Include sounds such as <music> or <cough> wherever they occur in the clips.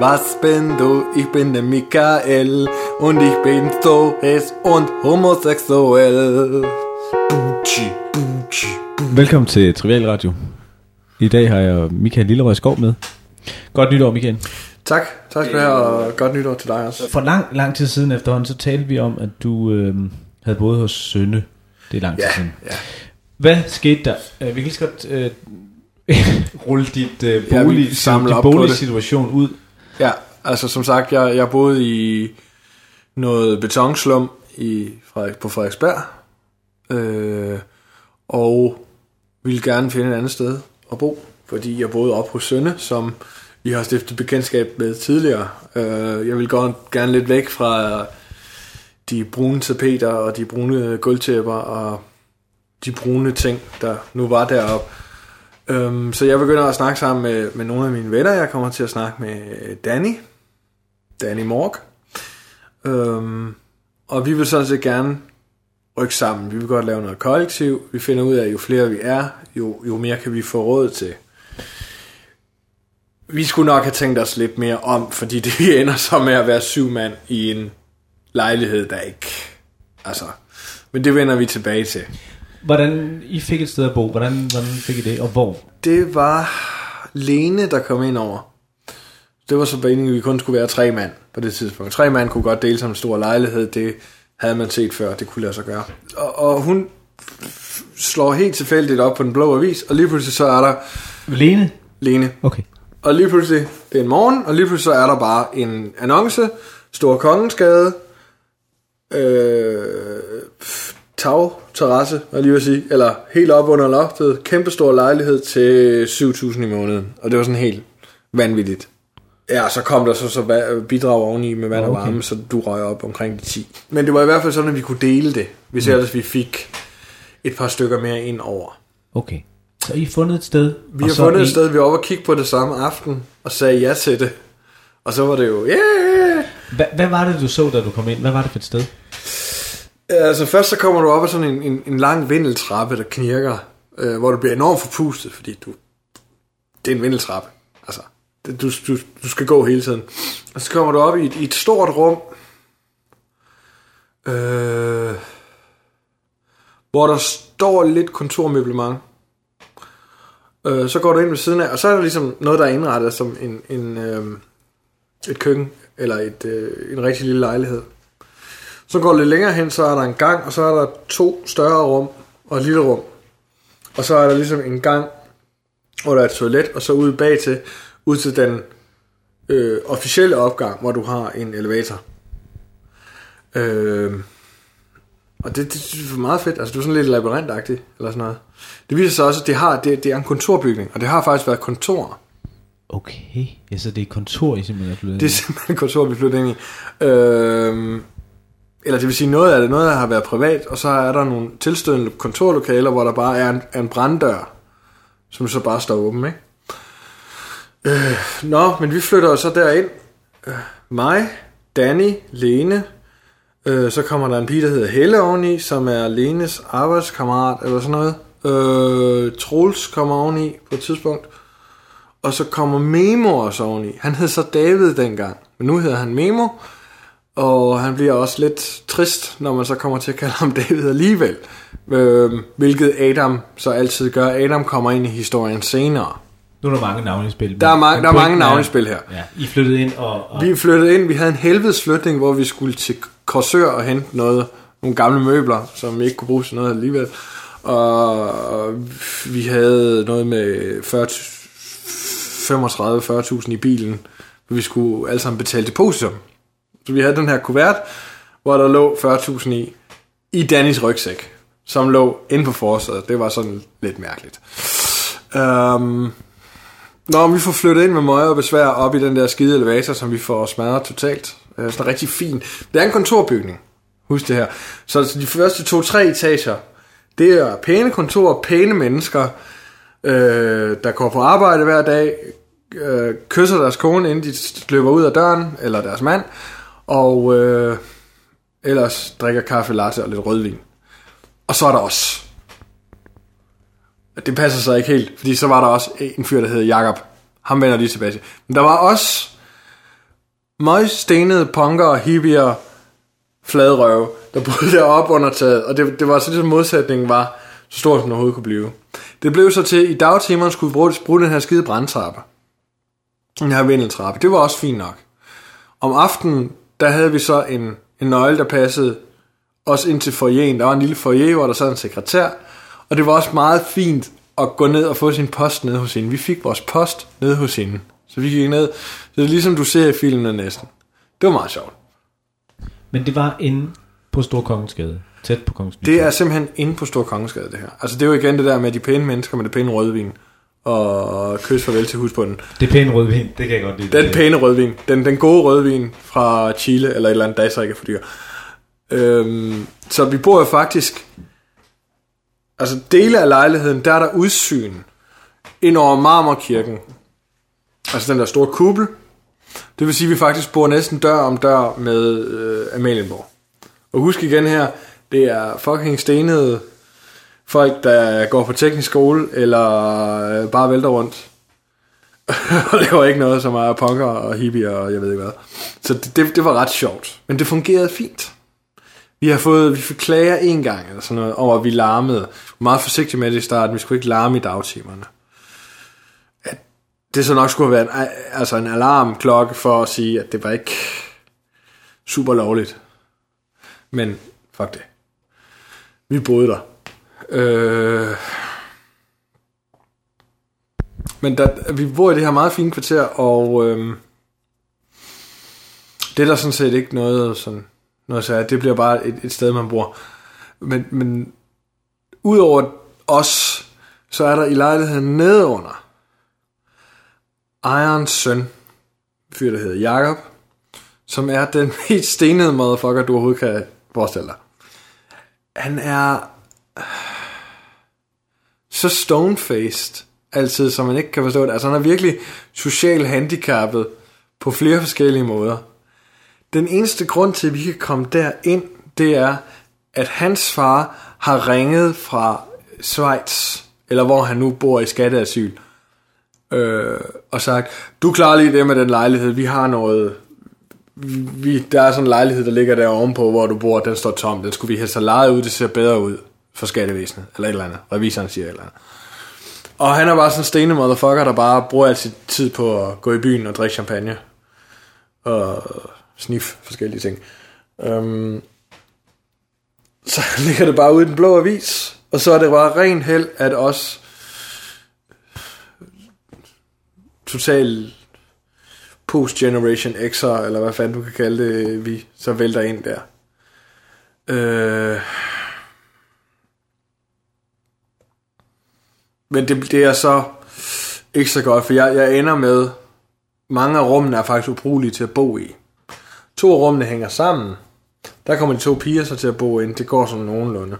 Was bin du? Ich bin der Michael und ich bin so hes und homosexuel. Bucci, bucci. Velkommen til Trivial Radio. I dag har jeg Michael Lillerød Skov med. Godt nytår, Michael. Tak, tak skal du have, og godt nytår til dig også. For lang, lang tid siden efterhånden, så talte vi om, at du øh, havde boet hos Sønne. Det er lang tid Ja, siden. ja. Hvad skete der? Øh, vi kan lige så godt øh, <laughs> rulle dit øh, Ja, vi bolig, samler din op på det. boligsituation ud. Ja, altså som sagt, jeg, jeg boede i noget betonslum i Frederik, på Frederiksberg, øh, og ville gerne finde et andet sted at bo, fordi jeg boede op hos Sønne, som vi har stiftet bekendtskab med tidligere. Øh, jeg ville godt gerne lidt væk fra de brune tapeter og de brune gulvtæpper og de brune ting, der nu var deroppe. Øhm, så jeg begynder at snakke sammen med, med nogle af mine venner. Jeg kommer til at snakke med øh, Danny. Danny Morg. Øhm, og vi vil sådan set gerne rykke sammen. Vi vil godt lave noget kollektiv. Vi finder ud af, at jo flere vi er, jo, jo mere kan vi få råd til. Vi skulle nok have tænkt os lidt mere om, fordi det vi <laughs> ender så med at være syv mand i en lejlighed, der ikke... Altså, men det vender vi tilbage til. Hvordan I fik et sted at bo, hvordan, hvordan fik I det, og hvor? Det var Lene, der kom ind over. Det var så meningen, at vi kun skulle være tre mand på det tidspunkt. Tre mand kunne godt dele som en stor lejlighed. Det havde man set før, det kunne lade sig gøre. Og, og hun slår helt tilfældigt op på den blå avis, og lige pludselig så er der Lene? Lene. Okay. Og lige pludselig, det er en morgen, og lige pludselig så er der bare en annonce, Stor Kongensgade, øh, tag, terrasse, hvad jeg lige vil sige, eller helt op under loftet, kæmpestor lejlighed til 7.000 i måneden, og det var sådan helt vanvittigt. Ja, så kom der så, så bidrag oveni med vand og Okay. varme, så du røg op omkring de 10. Men det var i hvert fald sådan, at vi kunne dele det, hvis ellers vi fik et par stykker mere ind over. Okay. Så I har fundet et sted? Vi og har fundet et I- sted, vi var oppe og kigge på det samme aften, og sagde ja til det. Og så var det jo, yeah! Hvad, hvad var det, du så, da du kom ind? Hvad var det for et sted? Altså først så kommer du op ad sådan en, en, en lang vindeltrappe, der knirker, øh, hvor du bliver enormt forpustet, fordi du, det er en vindeltrappe. Altså, det, du, du, du skal gå hele tiden. Og så kommer du op i et, i et stort rum, øh, hvor der står lidt kontormøblement. Øh, så går du ind ved siden af, og så er der ligesom noget, der er indrettet som en, en, øh, et køkken, eller et, øh, en rigtig lille lejlighed. Så går du lidt længere hen, så er der en gang, og så er der to større rum og et lille rum. Og så er der ligesom en gang, hvor der er et toilet, og så ude bag til, ud til den øh, officielle opgang, hvor du har en elevator. Øh, og det, det, det er meget fedt. Altså, du er sådan lidt labyrintagtig, eller sådan noget. Det viser sig også, at det, har, det, det er en kontorbygning, og det har faktisk været kontor. Okay. Ja, så det er kontor, I simpelthen er flyttet Det er simpelthen kontor, vi flyttede ind i. Øhm, eller det vil sige, noget af det, noget af det har været privat, og så er der nogle tilstødende kontorlokaler, hvor der bare er en, en branddør, som så bare står åben, ikke? Øh, nå, men vi flytter så derind. Øh, mig, Danny, Lene, øh, så kommer der en pige, der hedder Helle oveni, som er Lenes arbejdskammerat, eller sådan noget. Øh, Troels kommer oveni på et tidspunkt. Og så kommer Memo også oveni. Han hed så David dengang, men nu hedder han Memo. Og han bliver også lidt trist, når man så kommer til at kalde ham <laughs> David alligevel. Øh, hvilket Adam så altid gør. Adam kommer ind i historien senere. Nu er der mange navne i spil. Der er, mange, men der er mange navne i spil her. Ja, I flyttede ind og... og Vi flyttede ind, vi havde en helvedes flytning, hvor vi skulle til Korsør og hente noget, nogle gamle møbler, som vi ikke kunne bruge til noget alligevel. Og vi havde noget med 40 35-40.000 i bilen, hvor vi skulle alle sammen betale depositum. Så vi havde den her kuvert, hvor der lå 40.000 i, i Dannys rygsæk, som lå inde på forsædet. Det var sådan lidt mærkeligt. Um, Nå, vi får flyttet ind med møje og besvær op i den der skide elevator, som vi får smadret totalt. Øh, Sådan rigtig fin. Det er en kontorbygning. Husk det her. Så altså, de første to-tre etager, det er pæne kontorer, pæne mennesker, øh, der går på arbejde hver dag, øh, kysser deres kone, inden de løber ud af døren, eller deres mand, og øh, ellers drikker kaffe latte og lidt rødvin. Og så er der også. Det passer så ikke helt, fordi så var der også en fyr, der hed Jakob. Ham vender lige tilbage til. Men der var også møgstenede punker og hippier fladrøve, der boede deroppe under taget, og det, det var så ligesom modsætningen var så stor, som den overhovedet kunne blive. Det blev så til, i dagtimerne skulle vi bruge, bruge den her skide brandtrappe. Den her vindeltrappe. Det var også fint nok. Om aftenen, der havde vi så en, en nøgle, der passede os ind til foyeren. Der var en lille foyer, hvor der sad en sekretær, og det var også meget fint at gå ned og få sin post ned hos hende. Vi fik vores post ned hos hende. Så vi gik ned. Så det er ligesom du ser i filmen næsten. Det var meget sjovt. Men det var inde på Stor Kongensgade. Tæt på Kongensgade. Det er simpelthen inde på Stor Kongensgade, det her. Altså det er jo igen det der med de pæne mennesker med det pæne rødvin. Og kys farvel til husbunden. Det er pæne rødvin, det kan jeg godt lide. Den pæne rødvin. Den, den gode rødvin fra Chile, eller et eller andet, der er så ikke for dyr. Øhm, så vi bor jo faktisk... Altså dele af lejligheden, der er der udsyn ind over Marmorkirken. Altså den der store kuppel. Det vil sige, at vi faktisk bor næsten dør om dør med øh, Amalienborg. Og husk igen her, det er fucking stenede folk, der går på teknisk skole, eller øh, bare vælter rundt. <laughs> og laver ikke noget, som er punker og hippie og jeg ved ikke hvad. Så det, det, det var ret sjovt. Men det fungerede fint. Vi har fået, vi fik klager en gang, eller sådan noget, over at vi larmede. Vi var meget forsigtige med det i starten, vi skulle ikke larme i dagtimerne. At det så nok skulle have været en, altså en alarmklokke for at sige, at det var ikke super lovligt. Men fuck det. Vi boede der. Øh... Men der, vi bor i det her meget fine kvarter, og øh... det er der sådan set ikke noget sådan, noget så det bliver bare et, et sted, man bor. Men, men udover os, så er der i lejligheden nedenunder ejerens søn, fyr der hedder Jakob, som er den <laughs> mest stenede motherfucker, du overhovedet kan forestille dig. Han er så stonefaced altid, som man ikke kan forstå det. Altså han er virkelig socialt handicappet på flere forskellige måder. Den eneste grund til, at vi kan komme derind, det er, at hans far har ringet fra Schweiz, eller hvor han nu bor i skatteasyl, øh, og sagt, du klarer lige det med den lejlighed, vi har noget, vi, der er sådan en lejlighed, der ligger der ovenpå, hvor du bor, den står tom, den skulle vi have så lejet ud, det ser bedre ud for skattevæsenet, eller et eller andet, revisoren siger et eller andet. Og han er bare sådan en stene motherfucker, der bare bruger al sin tid på at gå i byen og drikke champagne, og snif forskellige ting. Um, så <laughs> ligger det bare ude i den blå avis, og så er det bare ren held, at os total post-generation X'er, eller hvad fanden du kan kalde det, vi så vælter ind der. Øh... Men det, det er så ikke så godt, for jeg, jeg ender med, mange af rummene er faktisk ubrugelige til at bo i. To af rummene hænger sammen. Der kommer de to piger så til at bo ind. Det går sådan nogenlunde.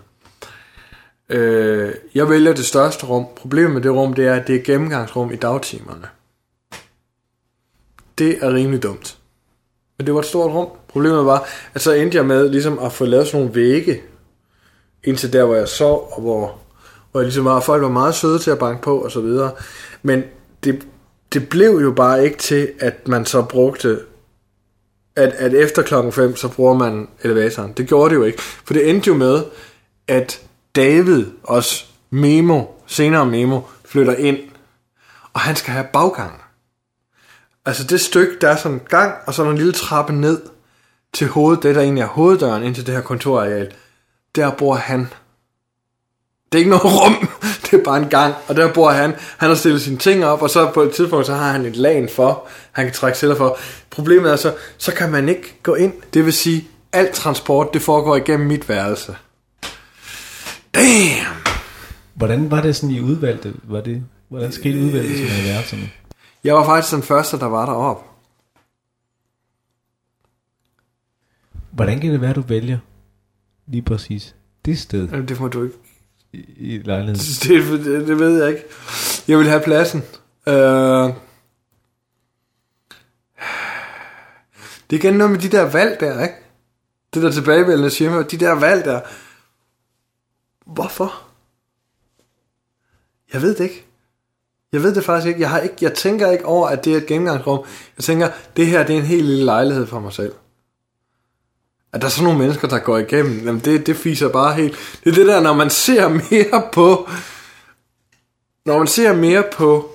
Øh, jeg vælger det største rum. Problemet med det rum, det er, at det er gennemgangsrum i dagtimerne. Det er rimelig dumt. Men det var et stort rum. Problemet var, at så endte jeg med ligesom at få lavet sådan nogle vægge indtil der, hvor jeg sov, og hvor, hvor jeg ligesom var, folk var meget søde til at banke på, og så videre. Men det, det blev jo bare ikke til, at man så brugte, at, at efter klokken 5, så bruger man elevatoren. Det gjorde det jo ikke. For det endte jo med, at David, også Memo, senere Memo, flytter ind, og han skal have baggang. Altså det stykke, der er sådan en gang, og så en lille trappe ned til hovedet, det der egentlig er hoveddøren ind til det her kontorareal. Der bor han. Det er ikke noget rum, <laughs> det er bare en gang, og der bor han. Han har stillet sine ting op, og så på et tidspunkt, så har han et lag for, han kan trække celler for. Problemet er så, så kan man ikke gå ind. Det vil sige, alt transport, det foregår igennem mit værelse. Damn! Hvordan var det sådan i udvalgte? Var det, hvordan skete udvalgelsen af værelserne? Jeg var faktisk den første, der var deroppe. Hvordan kan det være, du vælger lige præcis det sted Jamen, det må du ikke i, lejligheden? <laughs> Det, det, det ved jeg ikke. Jeg vil have pladsen. Øh, det er igen noget med de der valg der, ikke? Det der tilbagevælende schema, de der valg der. Hvorfor? Jeg ved det ikke. Jeg ved det faktisk ikke. Jeg, har ikke. jeg tænker ikke over, at det er et gennemgangsrum. Jeg tænker, det her det er en helt lille lejlighed for mig selv. At der er sådan nogle mennesker, der går igennem, jamen det, det fiser bare helt. Det er det der, når man ser mere på, når man ser mere på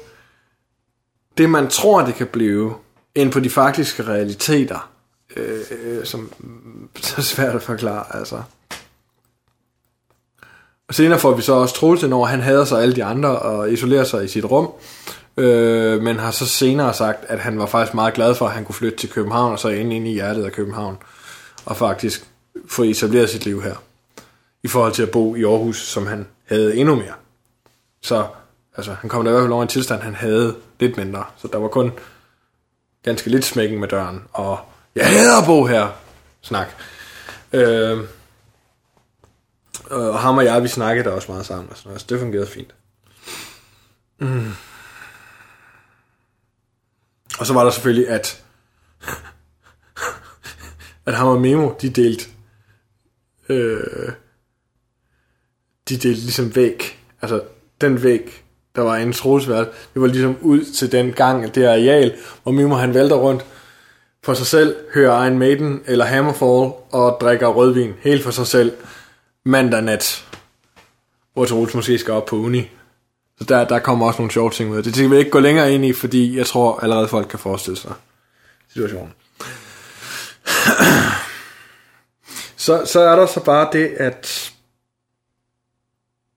det, man tror, det kan blive, end på de faktiske realiteter, øh, øh, som <laughs> så er svært at forklare, altså. Og senere får vi så også Troels over, han hader sig alle de andre og isolerer sig i sit rum. Øh, men har så senere sagt, at han var faktisk meget glad for, at han kunne flytte til København, og så ind, ind i hjertet af København. Og faktisk få etableret sit liv her. I forhold til at bo i Aarhus, som han havde endnu mere. Så altså, han kom der i hvert fald over en tilstand, han havde lidt mindre. Så der var kun ganske lidt smækken med døren. Og jeg hader at bo her. Snak. Øh, og ham og jeg, vi snakkede der også meget sammen. Og sådan noget, så det fungerede fint. Mm. Og så var der selvfølgelig, at at ham og Memo, de delte øh, de delte ligesom væg. Altså, den væg, der var en trosvært, det var ligesom ud til den gang, det areal, hvor Mimo han vælter rundt for sig selv, hører Iron Maiden eller Hammerfall og drikker rødvin helt for sig selv mandag nat, hvor Troels måske skal op på uni. Så der, der kommer også nogle sjove ting ud. Det skal vi ikke gå længere ind i, fordi jeg tror allerede folk kan forestille sig situationen. <clears throat> så, så er der så bare det, at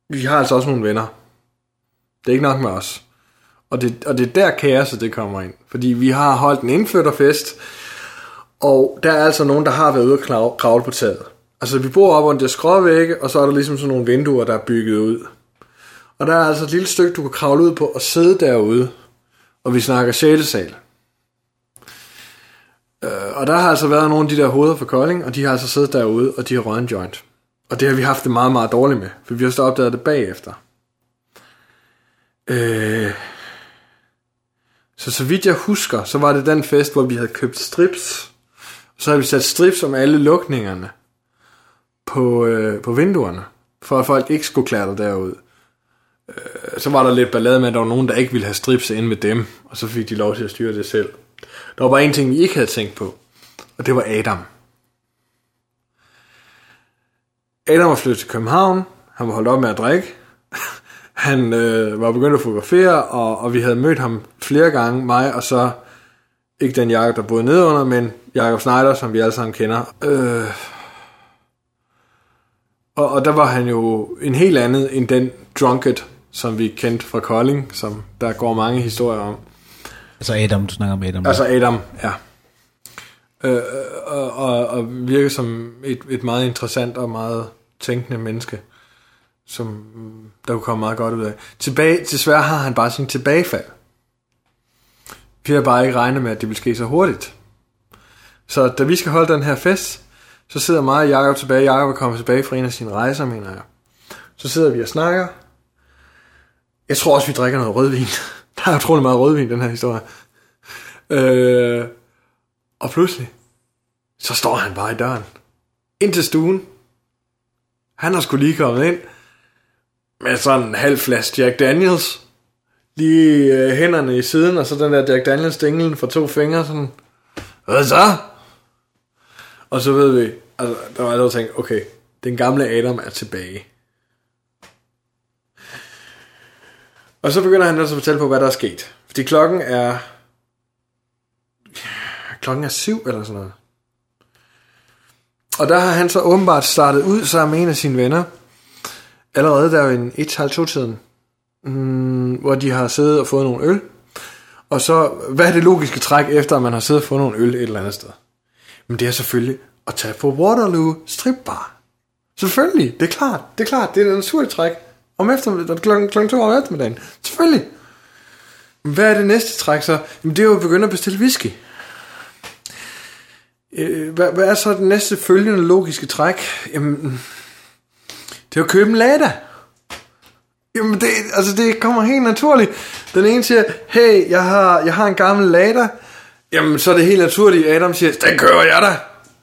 vi har altså også nogle venner. Det er ikke nok med os. Og det, og det er der kaoset det kommer ind. Fordi vi har holdt en indflytterfest, og der er altså nogen, der har været ude og kravle på taget. Altså vi bor op under skråvægge, og så er der ligesom sådan nogle vinduer, der er bygget ud. Og der er altså et lille stykke, du kan kravle ud på og sidde derude. Og vi snakker sjælesal. Øh, og der har altså været nogle af de der hoveder for Kolding, og de har altså siddet derude, og de har røget en joint. Og det har vi haft det meget, meget dårligt med, for vi har så opdaget det bagefter. Øh, så så vidt jeg husker, så var det den fest, hvor vi havde købt strips. Så havde vi sat strips om alle lukningerne på, øh, på vinduerne, for at folk ikke skulle klatre derud. Øh, så var der lidt ballade med, at der var nogen, der ikke ville have strips ind med dem, og så fik de lov til at styre det selv. Der var bare en ting, vi ikke havde tænkt på, og det var Adam. Adam var flyttet til København, han var holdt op med at drikke, <laughs> han øh, var begyndt at fotografere, og, og vi havde mødt ham flere gange, mig og så, ikke den Jakob, der boede nedenunder, men Jakob Schneider, som vi alle sammen kender. Øh, og, og der var han jo en helt andet end den drunket, som vi kendte fra Kolding, som der går mange historier om. Altså Adam, du snakker om Adam. Altså Adam, ja. Øh, øh, og, og, og virker som et, et meget interessant og meget tænkende menneske, som mm, der kunne komme meget godt ud af. Tilbage, desværre har han bare sin tilbagefald. Vi har bare ikke regnet med, at det vil ske så hurtigt. Så da vi skal holde den her fest, så sidder mig og Jacob tilbage. Jacob er kommet tilbage fra en af sine rejser, mener jeg. Så sidder vi og snakker. Jeg tror også, vi drikker noget rødvin. Der er utrolig meget rødvin, den her historie. Øh, og pludselig, så står han bare i døren. Ind til stuen. Han har skulle lige kommet ind med sådan en halv flaske Jack Daniels. Lige øh, hænderne i siden, og så den der Jack Daniels dinglen for to fingre. Sådan, hvad så? Og så ved vi, altså, der var allerede tænkt, okay, den gamle Adam er tilbage. Og så begynder han altså at fortælle på, hvad der er sket. Fordi klokken er... Klokken er syv eller sådan noget. Og der har han så åbenbart startet ud sammen med en af sine venner. Allerede der en 1-2-tiden. mm, hvor de har siddet og fået nogle øl. Og så, hvad er det logiske træk efter, at man har siddet og fået nogle øl et eller andet sted? Men det er selvfølgelig at tage på Waterloo Strip Bar. Selvfølgelig, det er klart, det er klart, det er en sur træk. Om eftermiddagen, klokken, klokken to om eftermiddagen. Selvfølgelig. Men hvad er det næste træk så? Jamen det er jo at begynde at bestille whisky. Øh, hvad, hvad er så det næste følgende logiske træk? Jamen, det er at købe en Lada. Jamen det, altså det kommer helt naturligt. Den ene siger, hey, jeg har, jeg har en gammel Lada. Jamen så er det helt naturligt, Adam siger, den kører jeg da.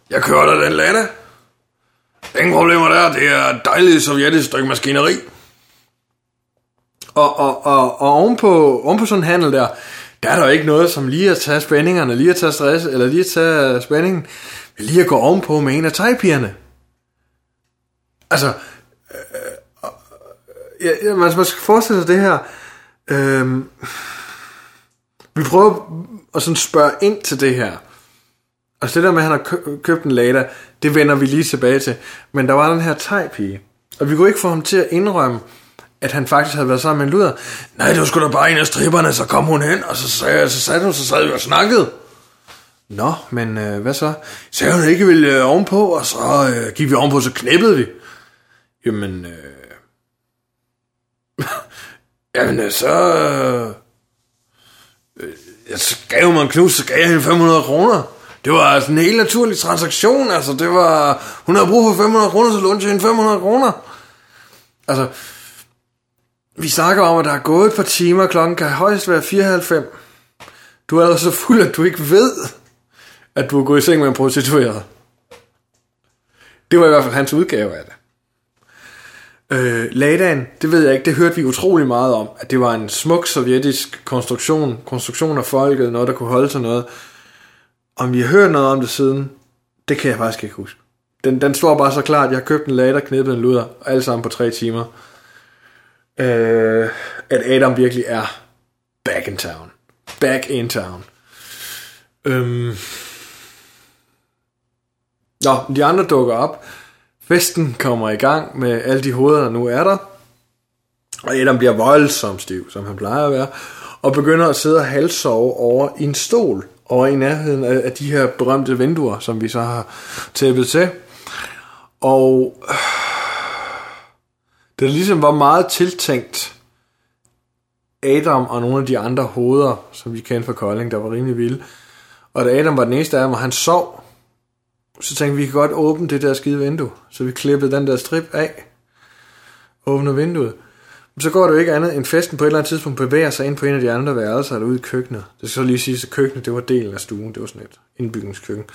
Jeg kører da den Lada. Ingen problemer der, det er dejligt sovjetisk stykke maskineri. Og, og, og, og ovenpå, ovenpå sådan en handel der, der er der jo ikke noget som lige at tage spændingerne, lige at tage stress, eller lige at tage spændingen, men lige at gå ovenpå med en af tegpigerne. Altså, øh, øh, ja, man, man skal forestille sig det her. Øh, vi prøver at sådan spørge ind til det her. Altså det der med, at han har købt en Lada, det vender vi lige tilbage til. Men der var den her tegpige, og vi kunne ikke få ham til at indrømme, at han faktisk havde været sammen med en luder. Nej, det var sgu da bare en af stripperne, så kom hun hen, og så sagde, så sagde hun, så sad vi og snakkede. Nå, men øh, hvad så? Så hun ikke ville øh, ovenpå, og så øh, gik vi ovenpå, så knæppede vi. Jamen, øh... <laughs> Jamen, øh, så... Øh, jeg gav mig en knus, så gav jeg hende 500 kroner. Det var altså en helt naturlig transaktion, altså det var... Hun havde brug for 500 kroner, så lånte jeg hende 500 kroner. Altså, vi snakker om, at der er gået et par timer, klokken kan højst være 94. Du er altså så fuld, at du ikke ved, at du er gået i seng med en prostitueret. Det var i hvert fald hans udgave af det. Øh, Ladaen, det ved jeg ikke, det hørte vi utrolig meget om, at det var en smuk sovjetisk konstruktion, konstruktion af folket, noget der kunne holde til noget. Om vi har hørt noget om det siden, det kan jeg faktisk ikke huske. Den, den står bare så klart, jeg har købt en Lada, knippet en luder, alle sammen på tre timer øh, at Adam virkelig er back in town. Back in town. Øhm. Nå, de andre dukker op. Festen kommer i gang med alle de hoveder, der nu er der. Og Adam bliver voldsomt stiv, som han plejer at være. Og begynder at sidde og halssove over i en stol. Over i nærheden af, de her berømte vinduer, som vi så har tæppet til. Og øh, det ligesom var meget tiltænkt Adam og nogle af de andre hoveder, som vi kendte fra Kolding, der var rimelig vilde. Og da Adam var den eneste af dem, og han sov, så tænkte vi, vi kan godt åbne det der skide vindue. Så vi klippede den der strip af, åbnede vinduet. Men så går det jo ikke andet end festen på et eller andet tidspunkt bevæger sig ind på en af de andre værelser eller ud i køkkenet. Det skal så lige sige, at køkkenet det var delen af stuen. Det var sådan et indbygningskøkken.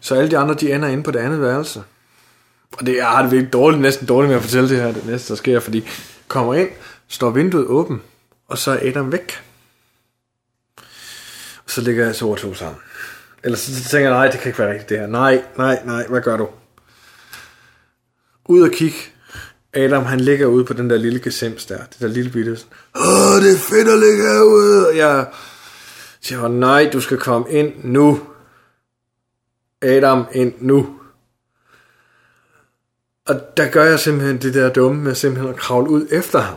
Så alle de andre, de ender inde på det andet værelse. Og det, jeg har det virkelig dårligt, næsten dårligt med at fortælle det her, det næste, der sker, fordi kommer ind, står vinduet åben, og så er Adam væk. Og så ligger jeg så over to sammen. Eller så, så tænker jeg, nej, det kan ikke være rigtigt det her. Nej, nej, nej, hvad gør du? Ud og kig. Adam, han ligger ude på den der lille gesims der. Det der lille bitte. Åh, det er fedt at ligge herude. Og jeg siger, nej, du skal komme ind nu. Adam, ind nu. Og der gør jeg simpelthen det der dumme med simpelthen at kravle ud efter ham.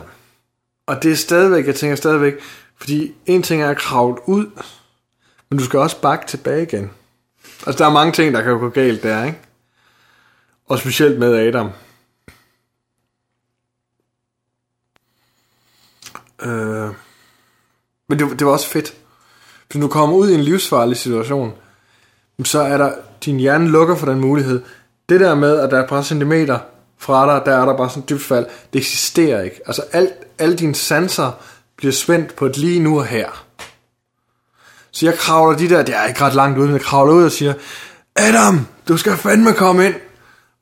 Og det er stadigvæk, jeg tænker stadigvæk, fordi en ting er at kravle ud, men du skal også bakke tilbage igen. Altså der er mange ting, der kan gå galt der, ikke? Og specielt med Adam. Øh, men det, det var også fedt. Hvis du kommer ud i en livsfarlig situation, så er der, din hjerne lukker for den mulighed. Det der med, at der er et par centimeter fra dig, der er der bare sådan et dybt fald. Det eksisterer ikke. Altså alt, alle dine sanser bliver spændt på et lige nu og her. Så jeg kravler de der, det er ikke ret langt ud, men jeg kravler ud og siger, Adam, du skal fandme komme ind.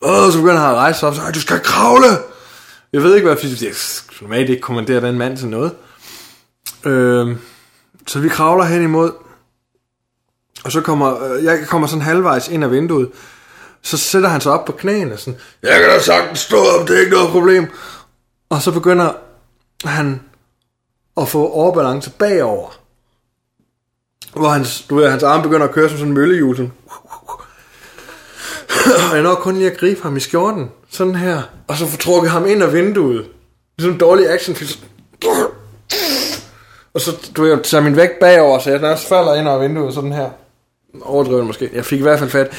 Og så begynder han at rejse sig op, så du skal kravle. Jeg ved ikke, hvad jeg jeg normalt ikke kommanderer den mand til noget. Øh, så vi kravler hen imod, og så kommer, øh, jeg kommer sådan halvvejs ind af vinduet, så sætter han sig op på knæene, sådan, jeg kan da sagtens stå op, det er ikke noget problem. Og så begynder han at få overbalance bagover. Hvor hans, du ved, hans arm begynder at køre som sådan en møllehjul. Sådan. <laughs> Og jeg når kun lige at gribe ham i skjorten. Sådan her. Og så få trukket ham ind af vinduet. Ligesom en dårlig action. Og så, du ved, tager min vægt bagover, så jeg nærmest falder ind af vinduet sådan her. Overdrevet måske. Jeg fik i hvert fald fat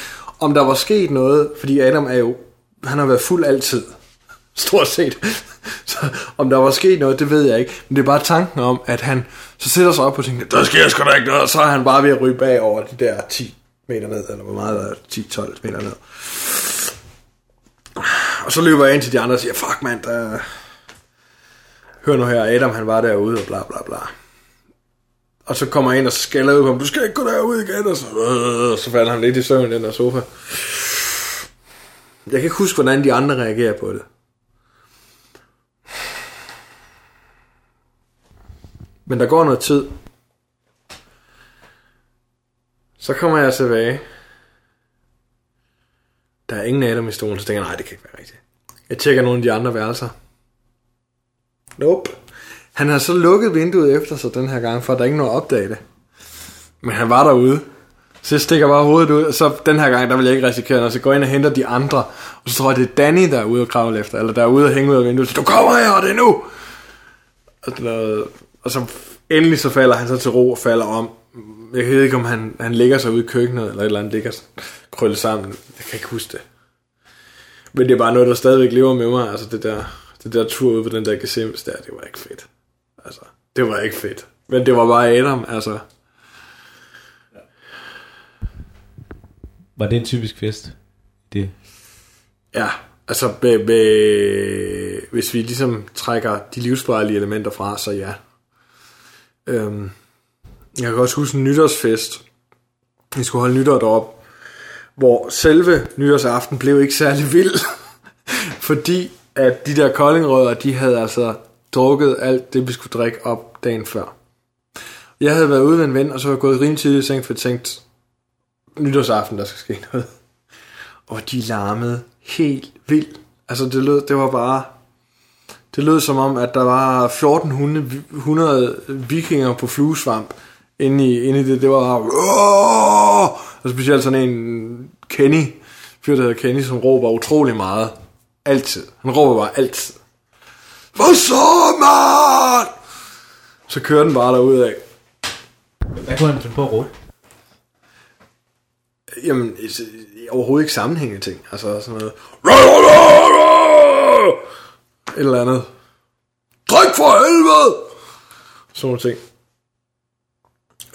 om der var sket noget, fordi Adam er jo, han har været fuld altid, <laughs> stort set. <laughs> Så om der var sket noget, det ved jeg ikke. Men det er bare tanken om, at han så sætter sig op og tænker, der sker sgu da ikke noget, og så er han bare ved at ryge bag over de der 10 meter ned, eller hvor meget er 10-12 meter ned. Og så løber jeg ind til de andre og siger, fuck mand, der... Hør nu her, Adam han var derude, og bla bla bla. Og så kommer han ind og skælder ud på ham, du skal ikke gå derud igen, og så, øh, så falder han lidt i søvn i den der sofa. Jeg kan ikke huske, hvordan de andre reagerer på det. Men der går noget tid. Så kommer jeg tilbage. Der er ingen Adam i stolen, så tænker jeg, nej, det kan ikke være rigtigt. Jeg tjekker nogle af de andre værelser. Nope. Han har så lukket vinduet efter sig den her gang, for at der ikke er noget at opdage det. Men han var derude. Så jeg stikker bare hovedet ud, og så den her gang, der vil jeg ikke risikere noget, så går jeg ind og henter de andre. Og så tror jeg, det er Danny, der er ude og kravle efter, eller der er ude og hænge ud af vinduet. Så du kommer her, og det er nu! Og, der, og så endelig så falder han så til ro og falder om. Jeg ved ikke, om han, han ligger sig ude i køkkenet, eller et eller andet ligger krøllet sammen. Jeg kan ikke huske det. Men det er bare noget, der stadigvæk lever med mig. Altså det der, det der tur ud på den der gesims der, det var ikke fedt. Altså, det var ikke fedt. Men det var bare Adam, altså. Var det en typisk fest? Det. Ja, altså med, med, hvis vi ligesom trækker de livsfarlige elementer fra, så ja. Øhm, jeg kan også huske en nytårsfest. Vi skulle holde nytår derop, hvor selve nytårsaften blev ikke særlig vild, <laughs> fordi at de der koldingrødder, de havde altså drukket alt det, vi skulle drikke op dagen før. Jeg havde været ude med en ven, og så var jeg gået rimelig tidligt i seng, for jeg tænkte, nytårsaften, der skal ske noget. Og de larmede helt vildt. Altså det lød, det var bare, det lød som om, at der var 1400 vikinger på fluesvamp inde i, inde i det. Det var og specielt sådan en Kenny, fyr der hedder Kenny, som råber utrolig meget. Altid. Han råber bare altid. Hvad så, man? Så kører den bare derud af. Hvad kunne han finde på at råbe? Jamen, overhovedet ikke sammenhængende ting. Altså sådan noget. Et eller andet. Drik for helvede! Sådan nogle ting.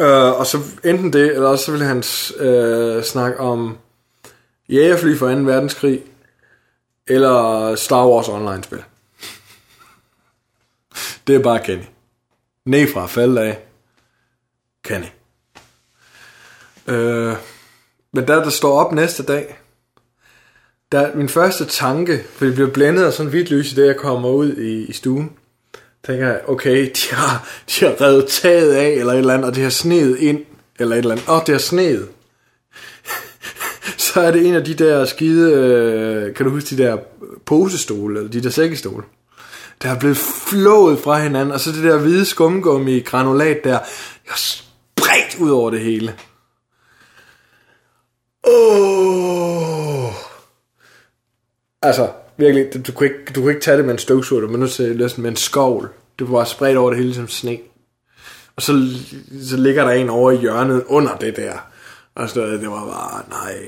Uh, og så enten det, eller også så ville han uh, snakke om jægerfly for 2. verdenskrig, eller Star Wars online-spil det er bare Kenny. Ned fra falde af. Kenny. Øh, men der, der står op næste dag, der er min første tanke, for det bliver blændet af sådan hvidt lys i det, jeg kommer ud i, i stuen, tænker jeg, okay, de har, de har revet taget af, eller et eller andet, og det har sneet ind, eller et eller andet. Åh, oh, det har sneet. <laughs> Så er det en af de der skide, øh, kan du huske de der posestole, eller de der sækkestole, der er blevet flået fra hinanden, og så det der hvide skumgummi granulat der, jeg spredt ud over det hele. Oh. Altså, virkelig, du, du, kunne ikke, du kunne ikke tage det med en støvsuger, men nu til at med en skovl. Det var spredt over det hele som sne. Og så, så ligger der en over i hjørnet under det der. Og så det var bare, nej.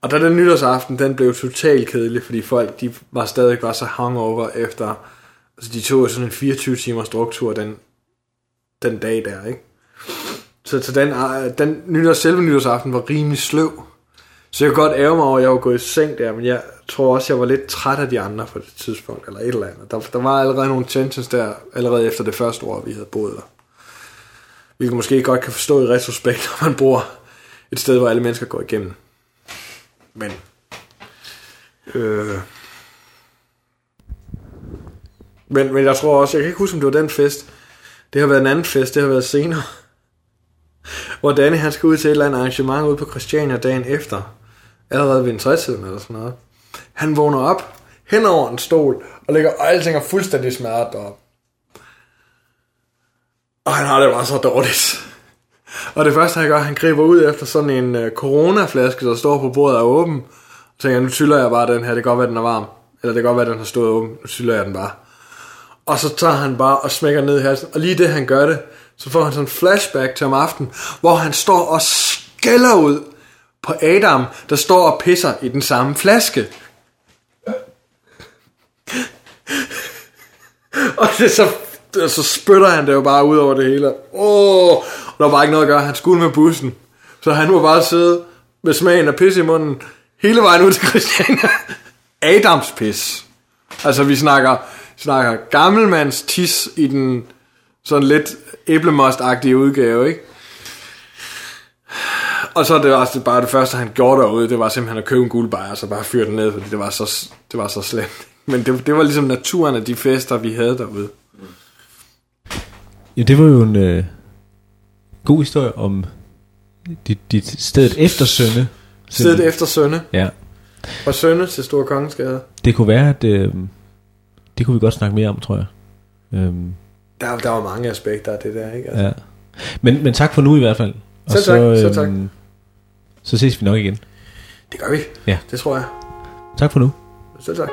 Og da den nytårsaften, den blev totalt kedelig, fordi folk, de var stadig var så hungover efter, altså de tog sådan en 24 timers druktur den, den dag der, ikke? Så, så den, ah, den nytårs, selve nytårsaften var rimelig sløv. Så jeg kan godt ære mig over, at jeg var gået i seng der, men jeg tror også, jeg var lidt træt af de andre på det tidspunkt, eller et eller andet. Der, der var allerede nogle tensions der, allerede efter det første år, vi havde boet der. Hvilket måske godt kan forstå i retrospekt, når man bor et sted, hvor alle mennesker går igennem. Men... Øh, men, men jeg tror også, jeg kan ikke huske, om det var den fest. Det har været en anden fest, det har været senere. <laughs> Hvor Danny han skal ud til et eller andet arrangement ude på Christiania dagen efter. Allerede ved en trætiden eller sådan noget. Han vågner op hen over en stol og ligger og alting er fuldstændig smadret derop. Og han har det bare så dårligt. Og det første han gør, han griber ud efter sådan en øh, coronaflaske, der står på bordet og er åben. Og tænker, nu tyller jeg bare den her, det kan godt være, den er varm. Eller det kan godt være, den har stået åben, nu tyller jeg den bare. Og så tager han bare og smækker ned i halsen. Og lige det han gør det, så får han sådan en flashback til om aftenen, hvor han står og skælder ud på Adam, der står og pisser i den samme flaske. <laughs> og det så, så spytter han det jo bare ud over det hele. Åh, oh, der var bare ikke noget at gøre. Han skulle med bussen. Så han må bare sidde med smagen af pis i munden hele vejen ud til Christiania. <laughs> Adams pis. Altså vi snakker, snakker gammelmands tis i den sådan lidt æblemost-agtige udgave, ikke? Og så er det også bare det første, han gjorde derude, det var simpelthen at købe en guldbejer, og så bare fyre den ned, fordi det var så, det var så slemt. <laughs> Men det, det var ligesom naturen af de fester, vi havde derude. Ja, det var jo en øh, god historie om dit, dit stedet efter Sønne. Stedet efter Sønne. Ja, Fra Sønne til Store Kongensgade. det kunne være, at øh, det kunne vi godt snakke mere om, tror jeg. Øhm, Der, der var mange aspekter af det der, ikke? Altså. ja. men, men tak for nu i hvert fald. Og tak, selv tak. øhm, Så ses vi nok igen. Det gør vi. Ja. Det tror jeg. Tak for nu. Selv tak.